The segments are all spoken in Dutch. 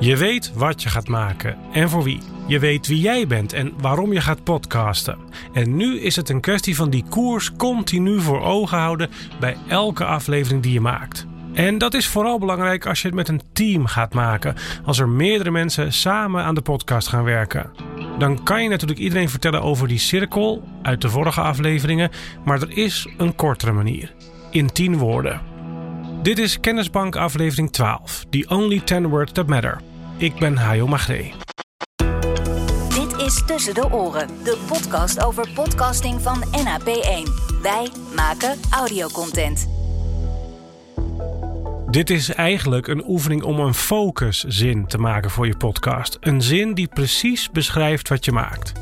Je weet wat je gaat maken en voor wie. Je weet wie jij bent en waarom je gaat podcasten. En nu is het een kwestie van die koers continu voor ogen houden bij elke aflevering die je maakt. En dat is vooral belangrijk als je het met een team gaat maken, als er meerdere mensen samen aan de podcast gaan werken. Dan kan je natuurlijk iedereen vertellen over die cirkel uit de vorige afleveringen, maar er is een kortere manier. In 10 woorden. Dit is Kennisbank aflevering 12, The Only 10 Words That Matter. Ik ben Hayo Magree. Dit is Tussen de Oren, de podcast over podcasting van NAP1. Wij maken audiocontent. Dit is eigenlijk een oefening om een focuszin te maken voor je podcast. Een zin die precies beschrijft wat je maakt.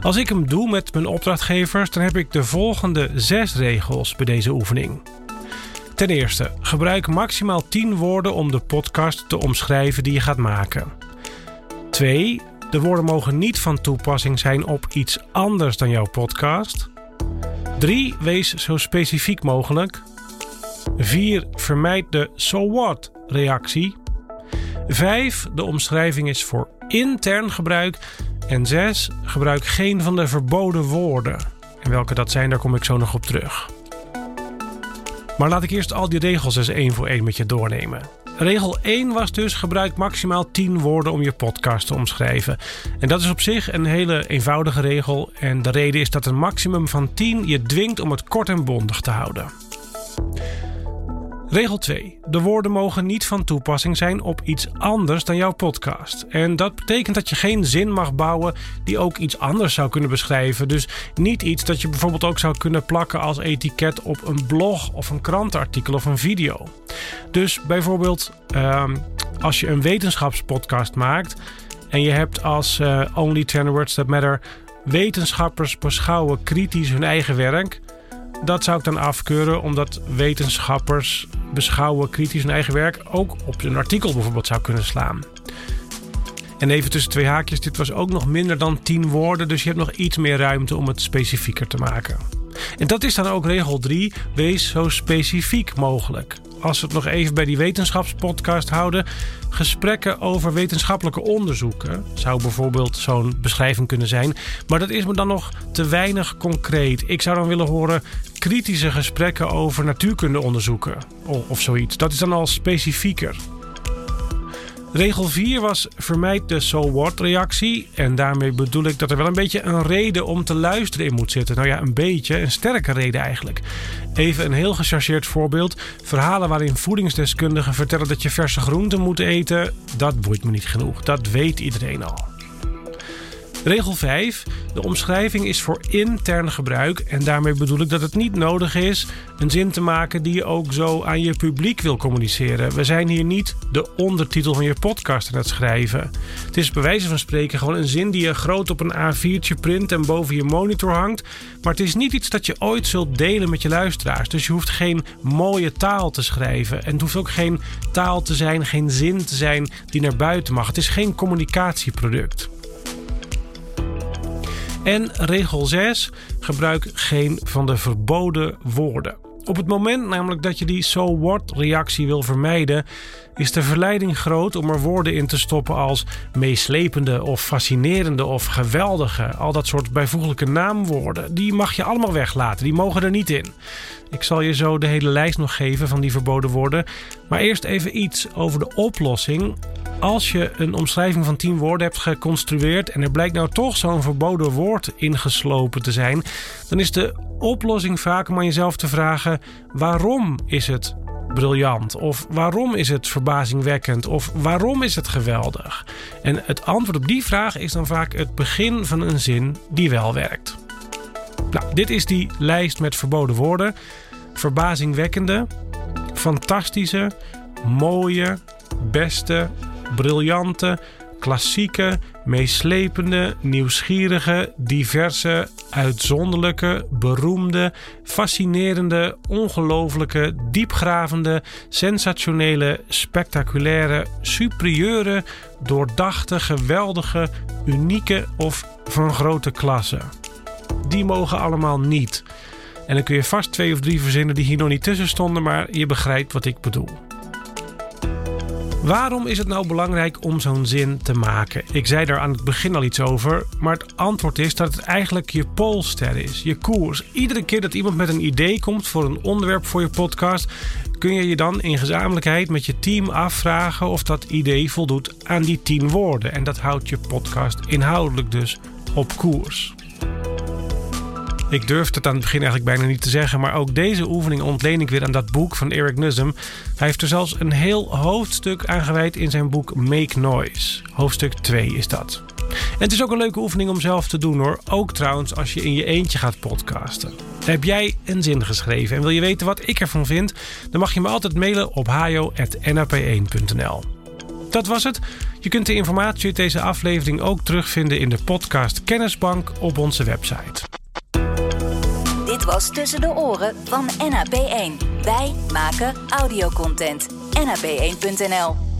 Als ik hem doe met mijn opdrachtgevers, dan heb ik de volgende zes regels bij deze oefening. Ten eerste, gebruik maximaal 10 woorden om de podcast te omschrijven die je gaat maken. 2. De woorden mogen niet van toepassing zijn op iets anders dan jouw podcast. 3. Wees zo specifiek mogelijk. 4. Vermijd de so what reactie. 5. De omschrijving is voor intern gebruik. En 6. Gebruik geen van de verboden woorden. En welke dat zijn, daar kom ik zo nog op terug. Maar laat ik eerst al die regels eens één voor één met je doornemen. Regel 1 was dus gebruik maximaal 10 woorden om je podcast te omschrijven. En dat is op zich een hele eenvoudige regel. En de reden is dat een maximum van 10 je dwingt om het kort en bondig te houden. Regel 2. De woorden mogen niet van toepassing zijn op iets anders dan jouw podcast. En dat betekent dat je geen zin mag bouwen die ook iets anders zou kunnen beschrijven. Dus niet iets dat je bijvoorbeeld ook zou kunnen plakken als etiket op een blog of een krantenartikel of een video. Dus bijvoorbeeld ehm, als je een wetenschapspodcast maakt en je hebt als uh, Only 10 Words That Matter wetenschappers beschouwen kritisch hun eigen werk dat zou ik dan afkeuren, omdat wetenschappers beschouwen kritisch hun eigen werk ook op een artikel bijvoorbeeld zou kunnen slaan. En even tussen twee haakjes, dit was ook nog minder dan 10 woorden, dus je hebt nog iets meer ruimte om het specifieker te maken. En dat is dan ook regel 3, wees zo specifiek mogelijk als we het nog even bij die wetenschapspodcast houden, gesprekken over wetenschappelijke onderzoeken. Zou bijvoorbeeld zo'n beschrijving kunnen zijn. Maar dat is me dan nog te weinig concreet. Ik zou dan willen horen kritische gesprekken over natuurkundeonderzoeken of, of zoiets. Dat is dan al specifieker. Regel 4 was vermijd de so what reactie. En daarmee bedoel ik dat er wel een beetje een reden om te luisteren in moet zitten. Nou ja, een beetje, een sterke reden eigenlijk. Even een heel gechargeerd voorbeeld. Verhalen waarin voedingsdeskundigen vertellen dat je verse groenten moet eten, dat boeit me niet genoeg. Dat weet iedereen al. Regel 5. De omschrijving is voor intern gebruik. En daarmee bedoel ik dat het niet nodig is een zin te maken die je ook zo aan je publiek wil communiceren. We zijn hier niet de ondertitel van je podcast aan het schrijven. Het is bij wijze van spreken gewoon een zin die je groot op een A4'tje print en boven je monitor hangt. Maar het is niet iets dat je ooit zult delen met je luisteraars. Dus je hoeft geen mooie taal te schrijven. En het hoeft ook geen taal te zijn, geen zin te zijn die naar buiten mag. Het is geen communicatieproduct. En regel 6. Gebruik geen van de verboden woorden. Op het moment namelijk dat je die so what reactie wil vermijden, is de verleiding groot om er woorden in te stoppen als meeslepende of fascinerende of geweldige. Al dat soort bijvoeglijke naamwoorden. Die mag je allemaal weglaten, die mogen er niet in. Ik zal je zo de hele lijst nog geven van die verboden woorden. Maar eerst even iets over de oplossing. Als je een omschrijving van 10 woorden hebt geconstrueerd en er blijkt nou toch zo'n verboden woord ingeslopen te zijn, dan is de oplossing vaak om aan jezelf te vragen: waarom is het briljant? Of waarom is het verbazingwekkend? Of waarom is het geweldig? En het antwoord op die vraag is dan vaak het begin van een zin die wel werkt. Nou, dit is die lijst met verboden woorden. Verbazingwekkende, fantastische, mooie, beste, briljante, klassieke, meeslepende, nieuwsgierige, diverse, uitzonderlijke, beroemde, fascinerende, ongelooflijke, diepgravende, sensationele, spectaculaire, superieure, doordachte, geweldige, unieke of van grote klasse. Die mogen allemaal niet. En dan kun je vast twee of drie verzinnen die hier nog niet tussen stonden, maar je begrijpt wat ik bedoel. Waarom is het nou belangrijk om zo'n zin te maken? Ik zei daar aan het begin al iets over, maar het antwoord is dat het eigenlijk je polster is, je koers. Iedere keer dat iemand met een idee komt voor een onderwerp voor je podcast, kun je je dan in gezamenlijkheid met je team afvragen of dat idee voldoet aan die tien woorden. En dat houdt je podcast inhoudelijk dus op koers. Ik durfde het aan het begin eigenlijk bijna niet te zeggen, maar ook deze oefening ontleen ik weer aan dat boek van Eric Nussum. Hij heeft er zelfs een heel hoofdstuk aan gewijd in zijn boek Make Noise. Hoofdstuk 2 is dat. En het is ook een leuke oefening om zelf te doen hoor. Ook trouwens als je in je eentje gaat podcasten. Heb jij een zin geschreven en wil je weten wat ik ervan vind? Dan mag je me altijd mailen op hajo.nap1.nl. Dat was het. Je kunt de informatie uit deze aflevering ook terugvinden in de podcast Kennisbank op onze website. Was Tussen de Oren van NAP1. Wij maken audiocontent. NAP1.nl